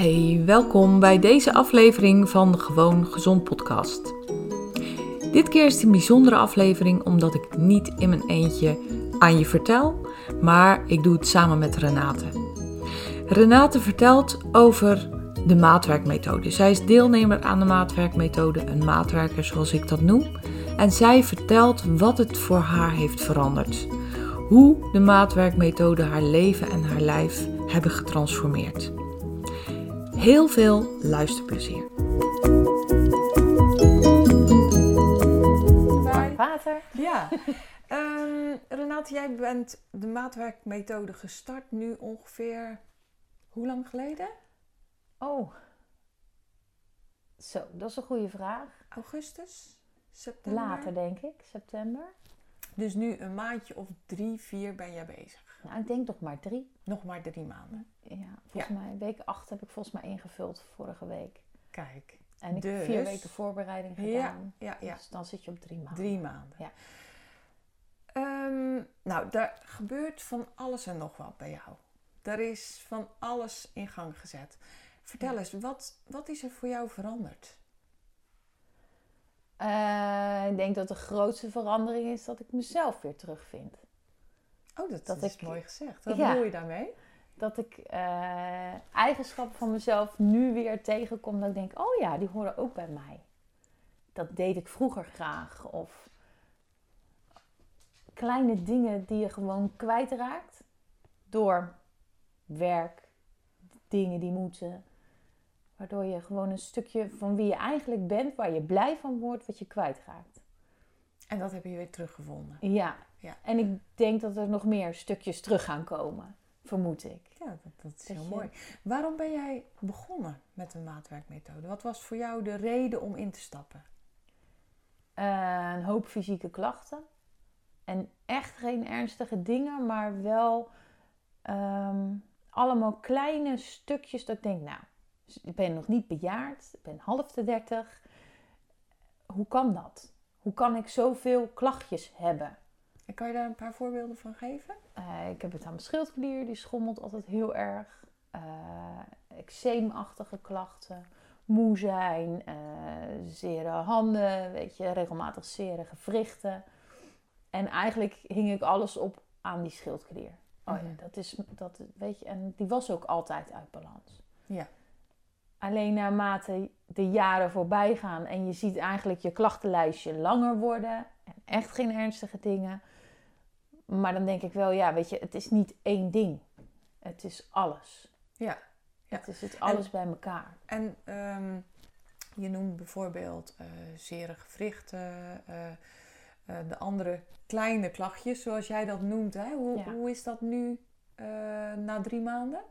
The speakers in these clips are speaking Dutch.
Hey, welkom bij deze aflevering van de Gewoon Gezond podcast. Dit keer is het een bijzondere aflevering omdat ik niet in mijn eentje aan je vertel, maar ik doe het samen met Renate. Renate vertelt over de maatwerkmethode. Zij is deelnemer aan de maatwerkmethode, een maatwerker zoals ik dat noem. En zij vertelt wat het voor haar heeft veranderd. Hoe de maatwerkmethode haar leven en haar lijf hebben getransformeerd. Heel veel luisterplezier. Water. Ja, um, Renate, jij bent de maatwerkmethode gestart nu ongeveer hoe lang geleden? Oh, zo, dat is een goede vraag. Augustus? September? Later denk ik, september. Dus nu een maandje of drie, vier ben jij bezig? Nou, ik denk nog maar drie. Nog maar drie maanden? Ja, volgens mij, week acht heb ik volgens mij ingevuld vorige week. Kijk. En ik heb vier weken voorbereiding gedaan. Ja, ja, ja. Dus dan zit je op drie maanden. Drie maanden. Ja. Um, nou, daar gebeurt van alles en nog wat bij jou. Er is van alles in gang gezet. Vertel eens, wat, wat is er voor jou veranderd? Uh, ik denk dat de grootste verandering is dat ik mezelf weer terugvind. Oh, dat, dat is ik, mooi gezegd. Wat bedoel je daarmee? Dat ik uh, eigenschappen van mezelf nu weer tegenkom. Dat ik denk, oh ja, die horen ook bij mij. Dat deed ik vroeger graag. Of kleine dingen die je gewoon kwijtraakt. Door werk, dingen die moeten. Waardoor je gewoon een stukje van wie je eigenlijk bent, waar je blij van wordt, wat je kwijtraakt. En dat heb je weer teruggevonden. Ja. ja. En ik denk dat er nog meer stukjes terug gaan komen, vermoed ik. Ja, dat, dat is heel mooi. Waarom ben jij begonnen met een maatwerkmethode? Wat was voor jou de reden om in te stappen? Uh, een hoop fysieke klachten. En echt geen ernstige dingen, maar wel ehm, allemaal kleine stukjes dat ik denk, nou, ik ben nog niet bejaard, ik ben half de dertig. Hoe kan dat? Hoe kan ik zoveel klachtjes hebben? En kan je daar een paar voorbeelden van geven? Uh, ik heb het aan mijn schildklier, die schommelt altijd heel erg. Uh, eczeemachtige klachten, moe zijn, uh, zere handen, weet je, regelmatig zere gewrichten. En eigenlijk hing ik alles op aan die schildklier. Oh ja, mhm. dat is, dat, weet je, en die was ook altijd uit balans. Ja. Alleen naarmate de jaren voorbij gaan en je ziet eigenlijk je klachtenlijstje langer worden en echt geen ernstige dingen. Maar dan denk ik wel, ja, weet je, het is niet één ding. Het is alles. Ja. ja. Het is het alles bij elkaar. En um, je noemt bijvoorbeeld uh, zere gewrichten, uh, uh, de andere kleine klachtjes, zoals jij dat noemt. Hè? Hoe, hoe is dat nu na drie maanden?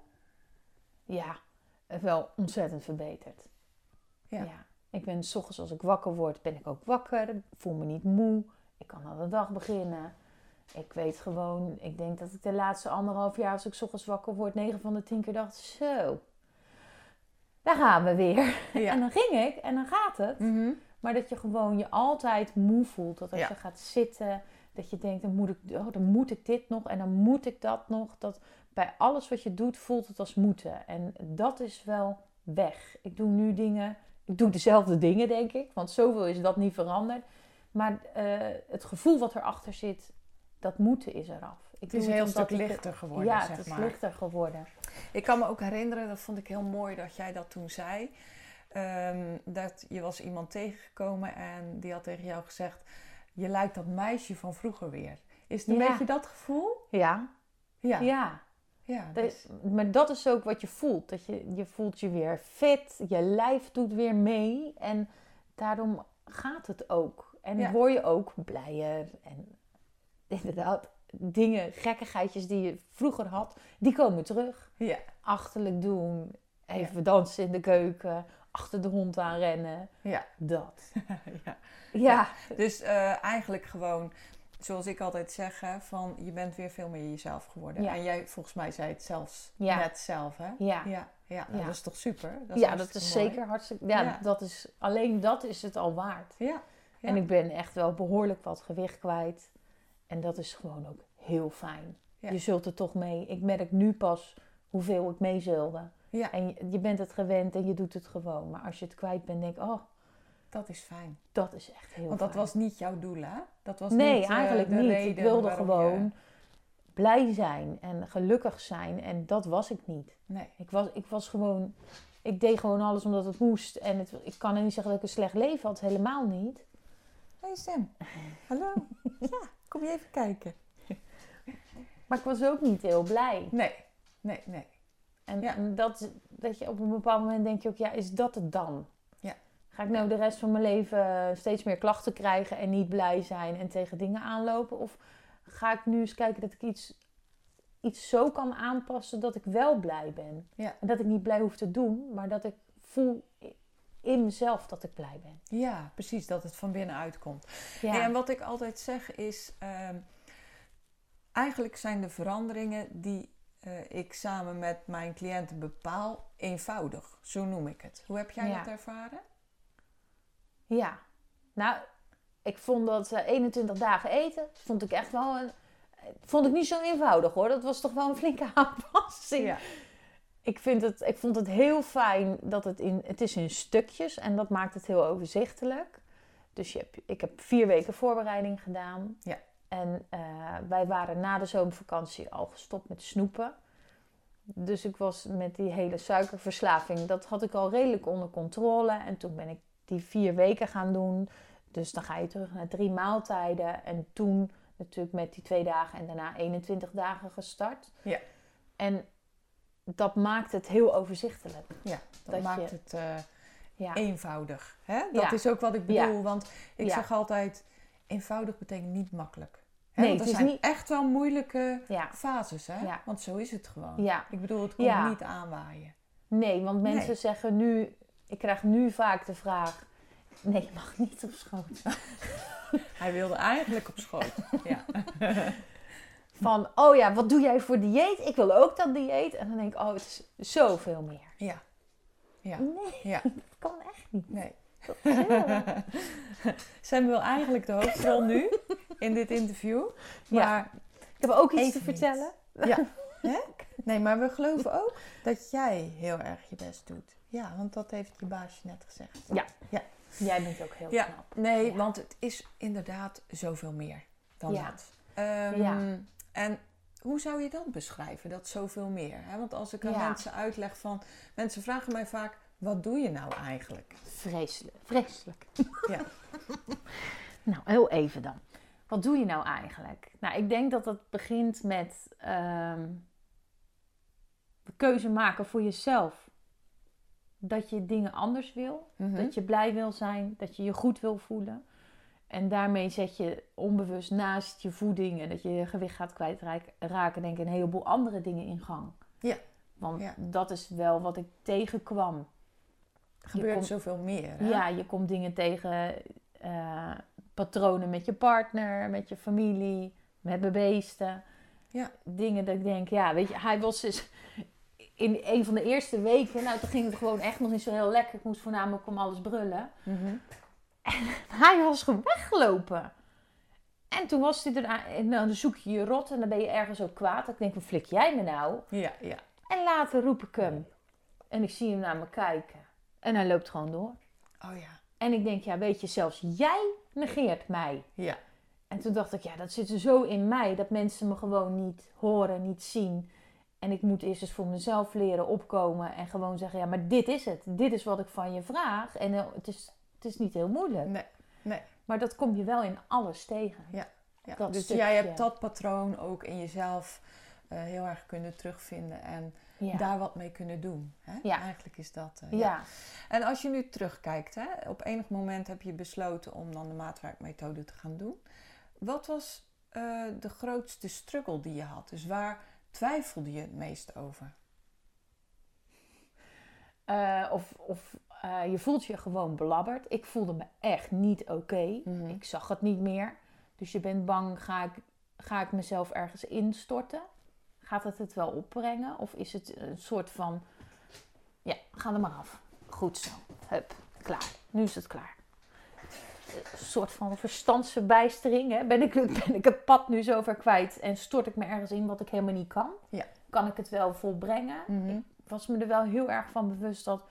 Ja, wel ontzettend verbeterd. Ja. ja. Ik ben s ochtends als ik wakker word, ben ik ook wakker. Voel me niet moe. Ik kan aan de dag beginnen. Ik weet gewoon, ik denk dat ik de laatste anderhalf jaar, als ik s ochtends wakker word, 9 van de 10 keer dacht: zo, daar gaan we weer. Ja. En dan ging ik en dan gaat het. Mhm. Maar dat je gewoon je altijd moe voelt. Dat als je gaat zitten, dat je denkt: dan moet, ik, oh, dan moet ik dit nog en dan moet ik dat nog. Dat bij alles wat je doet voelt het als moeten. En dat is wel weg. Ik doe nu dingen, ik doe dezelfde dingen denk ik, want zoveel is dat niet veranderd. Maar uh, het gevoel wat erachter zit, dat moeten is eraf. Ik het is heel stuk lichter geworden. Ja, het is lichter geworden. Ik kan me ook herinneren, dat vond ik heel mooi dat jij dat toen zei. Um, dat je was iemand tegengekomen en die had tegen jou gezegd: Je lijkt dat meisje van vroeger weer. Is het een beetje dat gevoel? Ja. Ja. ja. Ja, dus... maar dat is ook wat je voelt. Dat je, je voelt je weer fit, je lijf doet weer mee. En daarom gaat het ook. En word je ook blijer. En inderdaad, dingen, gekkigheidjes die je vroeger had, die komen terug. Ja. Achterlijk doen, even dansen in de keuken, achter de hond aan rennen. Ja. Dat. ja. ja. Dus uh, eigenlijk gewoon zoals ik altijd zeg, hè, van je bent weer veel meer jezelf geworden. En jij, volgens mij, zei het zelfs net zelf, hè? Ja. Ja, ja, dat is toch super? Dat is ja, dat is zeker hartstikke... Ja, Dat is, alleen dat is het al waard. Ja. En ik ben echt wel behoorlijk wat gewicht kwijt. En dat is gewoon ook heel fijn. Je zult er toch mee... Ik merk nu pas hoeveel ik mee zulde. Ja. En je, je, bent het gewend en je doet het gewoon. Maar als je het kwijt bent, denk ik, oh... Dat is fijn. Dat is echt heel Want dat was niet jouw doel, hè? Dat was nee, niet, uh, eigenlijk niet. Ik wilde gewoon blij zijn en gelukkig zijn. En dat was ik niet. Nee. Ik was, ik was gewoon... Ik deed gewoon alles omdat het moest. En het, ik kan niet zeggen dat ik een slecht leven had. Helemaal niet. Hey Sam. Hallo. ja, kom je even kijken. Maar ik was ook niet heel blij. Nee, nee, nee. En, ja. en dat, dat je op een bepaald moment denk je ook, ja, is dat het dan? Ga ik nou de rest van mijn leven steeds meer klachten krijgen en niet blij zijn en tegen dingen aanlopen? Of ga ik nu eens kijken dat ik iets, iets zo kan aanpassen dat ik wel blij ben? Ja. En dat ik niet blij hoef te doen, maar dat ik voel in mezelf dat ik blij ben. Ja, precies, dat het van binnenuit komt. Ja. En wat ik altijd zeg is, uh, eigenlijk zijn de veranderingen die uh, ik samen met mijn cliënten bepaal eenvoudig. Zo noem ik het. Hoe heb jij Ja. dat ervaren? Ja, nou, ik vond dat eh, 21 dagen eten, vond ik echt wel een, vond ik niet zo eenvoudig hoor. Dat was toch wel een flinke aanpassing. Ik, vind het, ik vond het heel fijn dat het in, het is in stukjes en dat maakt het heel overzichtelijk. Dus je hebt, ik heb vier weken voorbereiding gedaan. Ja. En eh, wij waren na de zomervakantie al gestopt met snoepen. Dus ik was met die hele suikerverslaving, dat had ik al redelijk onder controle. En toen ben ik die vier weken gaan doen. Dus dan ga je terug naar drie maaltijden. En toen natuurlijk met die twee dagen en daarna 21 dagen gestart. Ja. En dat maakt het heel overzichtelijk. Ja, dat, Dat maakt je- het eh, Ja. eenvoudig. Hè? Dat Ja. is ook wat ik Ja. bedoel. Want ik zeg altijd, eenvoudig betekent niet makkelijk. Hè? Nee, want er het is zijn niet- echt wel moeilijke fases. Hè? Ja. Want zo is het gewoon. ja. Ik bedoel, het komt niet aanwaaien. Nee, want mensen Nee. zeggen nu... Ik krijg nu vaak de vraag... Nee, je mag niet op schoot. Hij wilde eigenlijk op schoot. ja. Van, oh ja, wat doe jij voor dieet? Ik wil ook dat dieet. En dan denk ik, oh, het is zoveel meer. Ja. Ja. Nee, Ja. dat kan echt niet. Nee. Sam wil eigenlijk de hoofdrol nu in dit interview. Ja. Maar Ik heb ook iets te niet. vertellen. Ja. Hè? Nee, maar we geloven ook dat jij heel erg je best doet. Ja, want dat heeft je baasje net gezegd. Jij bent ook heel Ja. knap. Nee, Ja. want het is inderdaad zoveel meer dan Ja. dat. Ehm, Ja. En hoe zou je dat beschrijven, dat zoveel meer? Hè? Want als ik aan Ja. mensen uitleg van... Mensen vragen mij vaak, wat doe je nou eigenlijk? Vreselijk. Vreselijk. Ja. Nou, heel even dan. Wat doe je nou eigenlijk? Nou, ik denk dat dat begint met ehm, keuze maken voor jezelf. Dat je dingen anders wil. Mhm. Dat je blij wil zijn. Dat je je goed wil voelen. En daarmee zet je onbewust naast je voeding en dat je je gewicht gaat kwijtraken, denk ik, een heleboel andere dingen in gang. Ja. Want Ja. dat is wel wat ik tegenkwam. Er gebeurt komt- zoveel meer. Hè? Ja, je komt dingen tegen, eh, patronen met je partner, met je familie, met de beesten. Ja. Dingen dat ik denk, ja, weet je, hij was dus in een van de eerste weken, nou toen ging het gewoon echt nog niet zo heel lekker. Ik moest voornamelijk om alles brullen. Mhm. Hij was gewoon weggelopen. En toen was hij er, aan- en dan zoek je je rot en dan ben je ergens ook kwaad. Ik denk, wat flik jij me nou? ja, ja. En later roep ik hem. En ik zie hem naar me kijken. En hij loopt gewoon door. Oh ja. En ik denk, ja, weet je, zelfs jij negeert mij. Ja. En toen dacht ik, ja, dat zit er zo in mij dat mensen me gewoon niet horen, niet zien. En ik moet eerst eens voor mezelf leren opkomen en gewoon zeggen, ja, maar dit is het. Dit is wat ik van je vraag. En eh, het is, het is niet heel moeilijk. Nee, nee. Maar dat kom je wel in alles tegen. Ja. Dat dus stukje. jij hebt dat patroon ook in jezelf eh, heel erg kunnen terugvinden en Ja. daar wat mee kunnen doen. Hè? Ja. Eigenlijk is dat. eh, ja. En als je nu terugkijkt, hè, op enig moment heb je besloten om dan de maatwerkmethode te gaan doen. Wat was de grootste struggle die je had? Dus waar twijfelde je het meest over? Eh, of of eh, je voelt je gewoon belabberd. Ik voelde me echt niet oké. Mhm. Ik zag het niet meer. Dus je bent bang, ga ik, ga ik mezelf ergens instorten? Gaat het het wel opbrengen? Of is het een soort van, ja, ga er maar af. Goed zo. Hup, klaar. Nu is het klaar. Een soort van verstandsverbijstering. Hè? Ben, ik, ben ik het pad nu zover kwijt en stort ik me ergens in wat ik helemaal niet kan? Ja. Kan ik het wel volbrengen? Mhm. was me er wel heel erg van bewust dat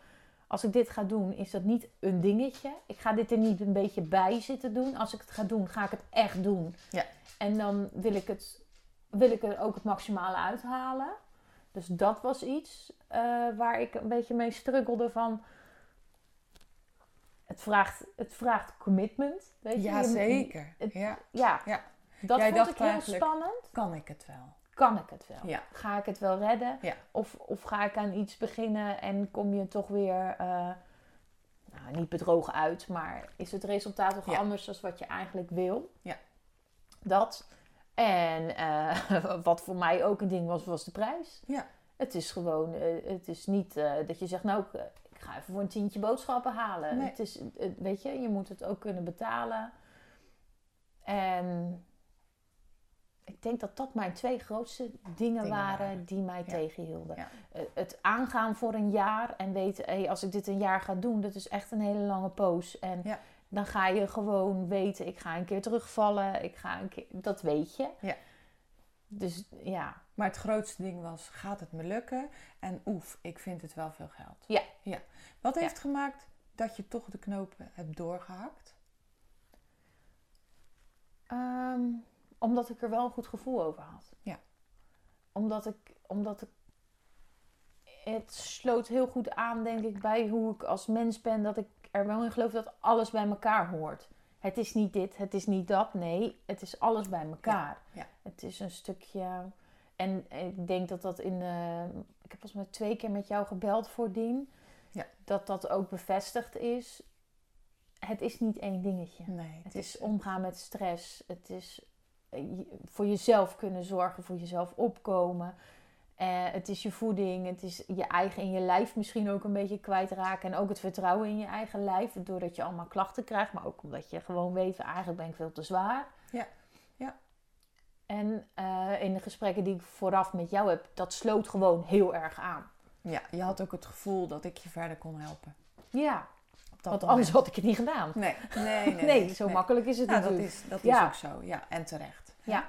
als ik dit ga doen, is dat niet een dingetje. Ik ga dit er niet een beetje bij zitten doen. Als ik het ga doen, ga ik het echt doen. Ja. En dan wil ik, het, wil ik er ook het maximale uithalen. Dus dat was iets eh, waar ik een beetje mee struggelde van... Het vraagt, het vraagt commitment. Weet je? Ja, zeker. het- ja. Ja, Ja. dat Jij vond ik heel spannend. Kan ik het wel? Kan ik het wel? Ja. Ga ik het wel redden? Ja. Of, of ga ik aan iets beginnen en kom je toch weer, eh, nou, niet bedrogen uit, maar is het resultaat toch Ja. anders dan wat je eigenlijk wil? Ja. Dat. En eh, wat voor mij ook een ding was, was de prijs. Ja. Het is gewoon, eh, het is niet dat je zegt, nou, ik, ga even voor een tientje boodschappen halen. Nee. Het is, het- weet je, je moet het ook kunnen betalen. En ik denk dat dat mijn twee grootste dingen, Dingen waren, waren. die mij Ja. tegenhielden. Ja. Eh, Het aangaan voor een jaar en weten, hey, als ik dit een jaar ga doen, dat is echt een hele lange poos. En Ja. dan ga je gewoon weten, ik ga een keer terugvallen, ik ga een keer, dat weet je. Dus ja, Maar het grootste ding was, gaat het me lukken? En oef, ik vind het wel veel geld. Ja. ja. Wat Ja. heeft gemaakt dat je toch de knopen hebt doorgehakt? Ehm, omdat ik er wel een goed gevoel over had. Ja. Omdat ik, omdat ik. Het sloot heel goed aan, denk ik, bij hoe ik als mens ben. Dat ik er wel in geloof dat alles bij elkaar hoort. Het is niet dit, het is niet dat. Nee, het is alles bij elkaar. ja. Het is een stukje. En ik denk dat dat in. de ik heb volgens mij twee keer met jou gebeld voordien. Ja. Dat dat ook bevestigd is. Het is niet één dingetje. Nee, Het is omgaan met stress. Het is eh, voor jezelf kunnen zorgen, voor jezelf opkomen. Eh, het is je voeding, het is je eigen in je lijf misschien ook een beetje kwijtraken. En ook het vertrouwen in je eigen lijf, doordat je allemaal klachten krijgt. Maar ook omdat je gewoon weet, eigenlijk ben ik veel te zwaar. Ja, ja. En eh, in de gesprekken die ik vooraf met jou heb, dat sloot gewoon heel erg aan. Ja, je had ook het gevoel dat ik je verder kon helpen. Ja, dat want anders had ik het niet gedaan. Nee, nee, nee. Nee, zo makkelijk is het dat natuurlijk. is, dat Ja. is ook zo. Ja, en terecht. Ja.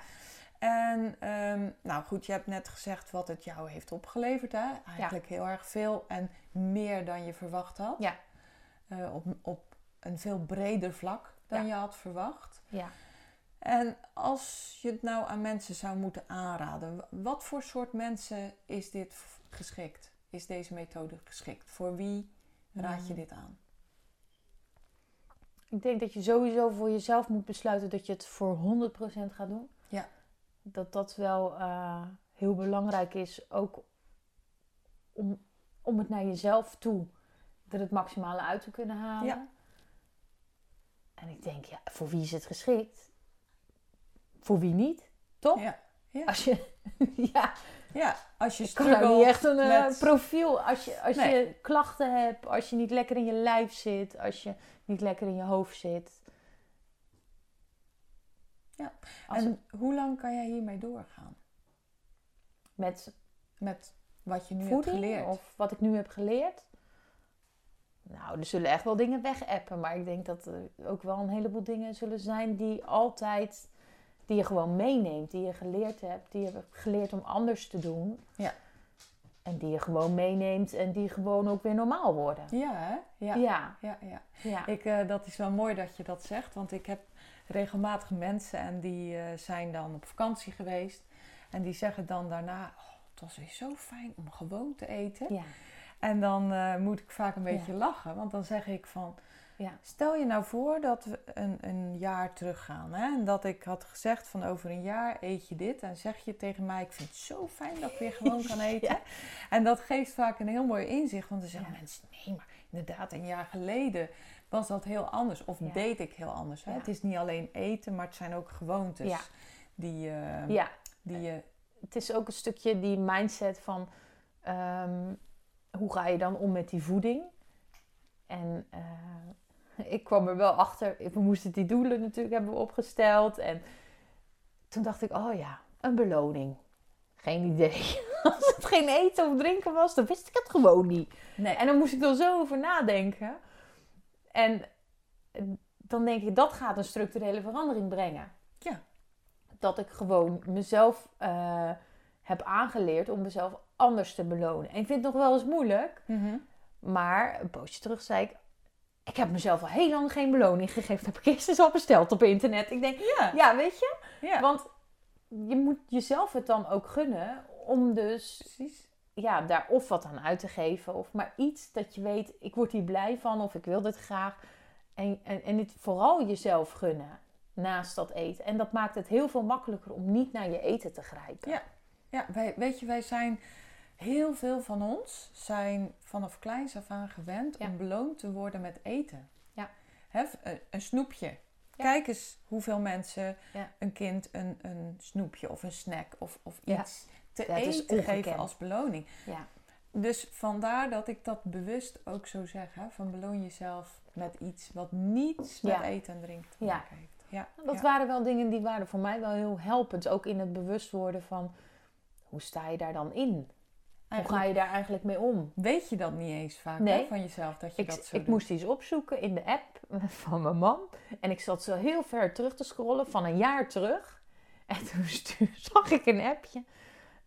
En ehm, nou goed, je hebt net gezegd wat het jou heeft opgeleverd. Hè? Eigenlijk heel erg veel en meer dan je verwacht had. Ja. Eh, op, op een veel breder vlak dan Ja. je had verwacht. Ja. En als je het nou aan mensen zou moeten aanraden, wat voor soort mensen is dit geschikt? Is deze methode geschikt? Voor wie raad je Mm. dit aan? Ik denk dat je sowieso voor jezelf moet besluiten dat je het voor 100% gaat doen. Ja. Dat dat wel eh, heel belangrijk is, ook om, om het naar jezelf toe er het maximale uit te kunnen halen. Ja. En ik denk, ja, voor wie is het geschikt? Voor wie niet? Toch? Ja. Ja. Als je, ja, Ja, als je ik kan niet echt een eh, met- profiel. Als je, als Nee. je klachten hebt, als je niet lekker in je lijf zit, als je niet lekker in je hoofd zit. Ja. Als En hoe lang kan jij hiermee doorgaan? met Met wat je nu hebt geleerd? of wat ik nu heb geleerd. Nou, er zullen echt wel dingen wegappen, maar ik denk dat er ook wel een heleboel dingen zullen zijn die altijd, die je gewoon meeneemt, die je geleerd hebt, die je hebt geleerd om anders te doen. Ja. En die je gewoon meeneemt en die gewoon ook weer normaal worden. Ja, hè? Ja. Ja, ja, ja. ja. Ik, eh, dat is wel mooi dat je dat zegt, want ik heb regelmatig mensen en die eh, zijn dan op vakantie geweest. En die zeggen dan daarna, oh, het was weer zo fijn om gewoon te eten. ja. En dan eh, moet ik vaak een beetje lachen, want dan zeg ik van... Ja. Stel je nou voor dat we een, een jaar teruggaan. Hè? En dat ik had gezegd van over een jaar eet je dit. En zeg je tegen mij, ik vind het zo fijn dat ik weer gewoon kan eten. Ja. En dat geeft vaak een heel mooi inzicht. Want dan zeggen Ja. mensen, nee, maar inderdaad een jaar geleden was dat heel anders. Of Ja. deed ik heel anders. Hè? Ja. Het is niet alleen eten, maar het zijn ook gewoontes. Ja. Die, eh, ja, die je... het is ook een stukje die mindset van ehm, hoe ga je dan om met die voeding? En eh, ik kwam er wel achter, we moesten die doelen natuurlijk hebben opgesteld. En toen dacht ik, oh ja, een beloning. Geen idee. Als het geen eten of drinken was, dan wist ik het gewoon niet. Nee. En dan moest ik er zo over nadenken. En dan denk ik, dat gaat een structurele verandering brengen. Ja. Dat ik gewoon mezelf eh, heb aangeleerd om mezelf anders te belonen. En ik vind het nog wel eens moeilijk. Mhm. Maar een poosje terug zei ik... Ik heb mezelf al heel lang geen beloning gegeven. Dat heb ik eerst eens al besteld op internet. Ik denk, Ja. ja, weet je? ja. Want je moet jezelf het dan ook gunnen om dus precies. Ja, daar of wat aan uit te geven. Of maar iets dat je weet, ik word hier blij van of ik wil dit graag. En, en, en het vooral jezelf gunnen naast dat eten. En dat maakt het heel veel makkelijker om niet naar je eten te grijpen. Ja. Ja, wij, weet je, wij zijn... Heel veel van ons zijn vanaf kleins af aan gewend Ja. om beloond te worden met eten. Ja. Hè, een, een snoepje. Kijk eens hoeveel mensen Ja. een kind een, een snoepje of een snack of, of iets te Ja, eten geven als beloning. Ja. Dus vandaar dat ik dat bewust ook zo zeg. Hè, van beloon jezelf met iets wat niets Ja. met eten en drinken te Ja. maken heeft. Ja. Dat ja. waren wel dingen die waren voor mij wel heel helpend. Ook in het bewust worden van, hoe sta je daar dan in? Hoe ga je daar eigenlijk mee om? weet je dat niet eens vaak Nee. hè, van jezelf, dat je Ik, dat zo ik doet. moest iets opzoeken in de app van mijn man. En ik zat zo heel ver terug te scrollen, van een jaar terug. En toen zag ik een appje.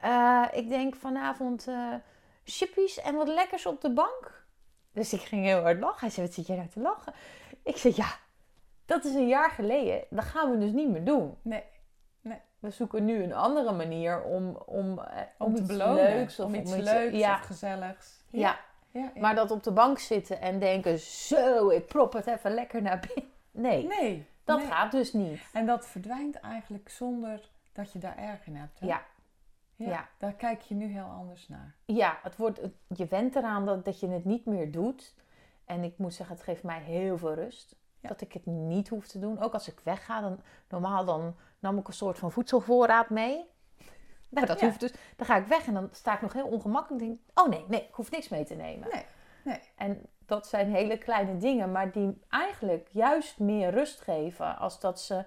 Eh, ik denk vanavond eh chippies en wat lekkers op de bank. Dus ik ging heel hard lachen. Hij zei, wat zit jij nou te lachen? Ik zei, ja, dat is een jaar geleden. Dat gaan we dus niet meer doen. Nee, We zoeken nu een andere manier om, om, eh, om, te iets belonen. leuks of om iets iets- leuks Ja, of gezelligs. ja. ja, ja. maar dat op de bank zitten en denken, zo, ik prop het even lekker naar binnen. Nee, nee, dat nee. gaat dus niet. En dat verdwijnt eigenlijk zonder dat je daar erg in hebt. Hè? Ja. Ja. ja. Daar kijk je nu heel anders naar. Ja, het wordt, je went eraan dat, dat je het niet meer doet. En ik moet zeggen, het geeft mij heel veel rust. Ja. Dat ik het niet hoef te doen. Ook als ik wegga, dan, normaal dan nam ik een soort van voedselvoorraad mee. Nou, dat Ja. hoeft dus. Dan ga ik weg en dan sta ik nog heel ongemakkelijk. En denk, oh nee, nee, ik hoef niks mee te nemen. Nee, nee. En dat zijn hele kleine dingen, maar die eigenlijk juist meer rust geven als dat ze,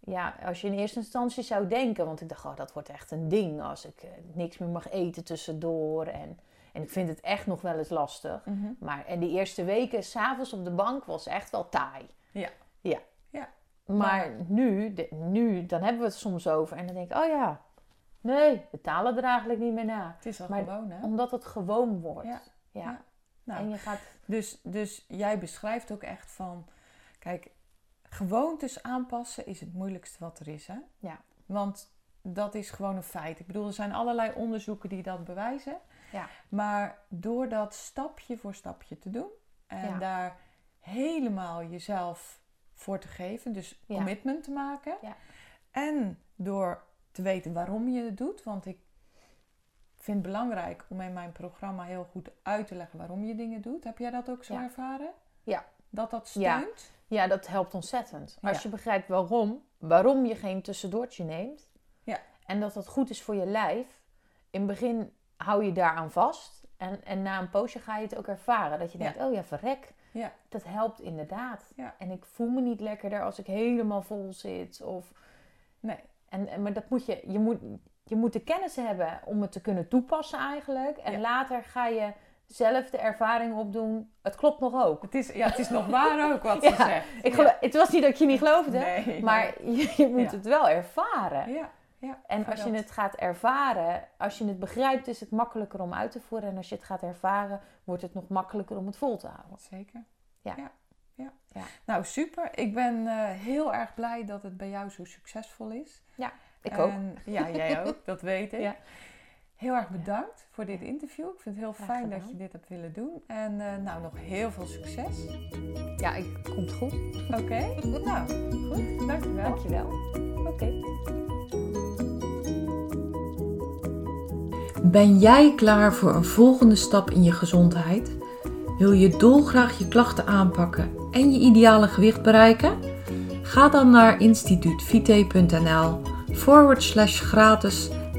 ja, als je in eerste instantie zou denken. Want ik dacht, oh, dat wordt echt een ding als ik eh, niks meer mag eten tussendoor. En, en ik vind het echt nog wel eens lastig. Mhm. Maar en die eerste weken, s'avonds op de bank, was echt wel taai. Ja. Ja. Ja. Maar nu, de- nu, dan hebben we het soms over. En dan denk ik, oh ja, nee, we betalen er eigenlijk niet meer na. Het is al Maar- gewoon, hè? Omdat het gewoon wordt. Ja. ja. Ja. Nou, En je gaat, Dus, dus jij beschrijft ook echt van... Kijk, gewoontes aanpassen is het moeilijkste wat er is, hè? Ja. Want dat is gewoon een feit. Ik bedoel, er zijn allerlei onderzoeken die dat bewijzen. Ja. Maar door dat stapje voor stapje te doen... en Ja. daar helemaal jezelf voor te geven... dus Ja. commitment te maken... Ja. en door te weten waarom je het doet... want ik vind het belangrijk om in mijn programma heel goed uit te leggen waarom je dingen doet. Heb jij dat ook zo ervaren? Ja. Dat dat Ja. steunt? Ja, dat helpt ontzettend. Als Ja. je begrijpt waarom, waarom je geen tussendoortje neemt. Ja. En dat dat goed is voor je lijf. In het begin hou je daaraan vast. En, en na een poosje ga je het ook ervaren. Dat je Ja. denkt, oh ja, verrek. Ja. Dat helpt inderdaad. Ja. En ik voel me niet lekkerder als ik helemaal vol zit. Of, Nee. en, en, maar dat moet je, je moet, je moet de kennis hebben om het te kunnen toepassen eigenlijk. En Ja. later ga je zelf de ervaring opdoen. Het klopt nog ook. Het is, ja, het is nog waar ook wat Ja, ze zegt. Ik geloof- Het was niet dat je niet geloofde. Nee, Maar je, je moet Ja. het wel ervaren. Ja, ja. En als je het gaat ervaren, als je het begrijpt, is het makkelijker om uit te voeren. En als je het gaat ervaren, wordt het nog makkelijker om het vol te houden. Zeker. Ja. ja. ja. Ja. Nou, super. Ik ben eh, heel erg blij dat het bij jou zo succesvol is. Ik ook. En, ja, jij ook. Dat weet ik. Ja. Heel erg bedankt voor dit interview. Ik vind het heel Graag fijn gedaan. dat je dit hebt willen doen. En eh, nou, nog heel veel succes. Ja, ik, komt goed. Oké? nou, goed. Dankjewel. Dankjewel. Oké. Ben jij klaar voor een volgende stap in je gezondheid? Wil je dolgraag je klachten aanpakken en je ideale gewicht bereiken? Ga dan naar instituutvite.nl forward slash gratis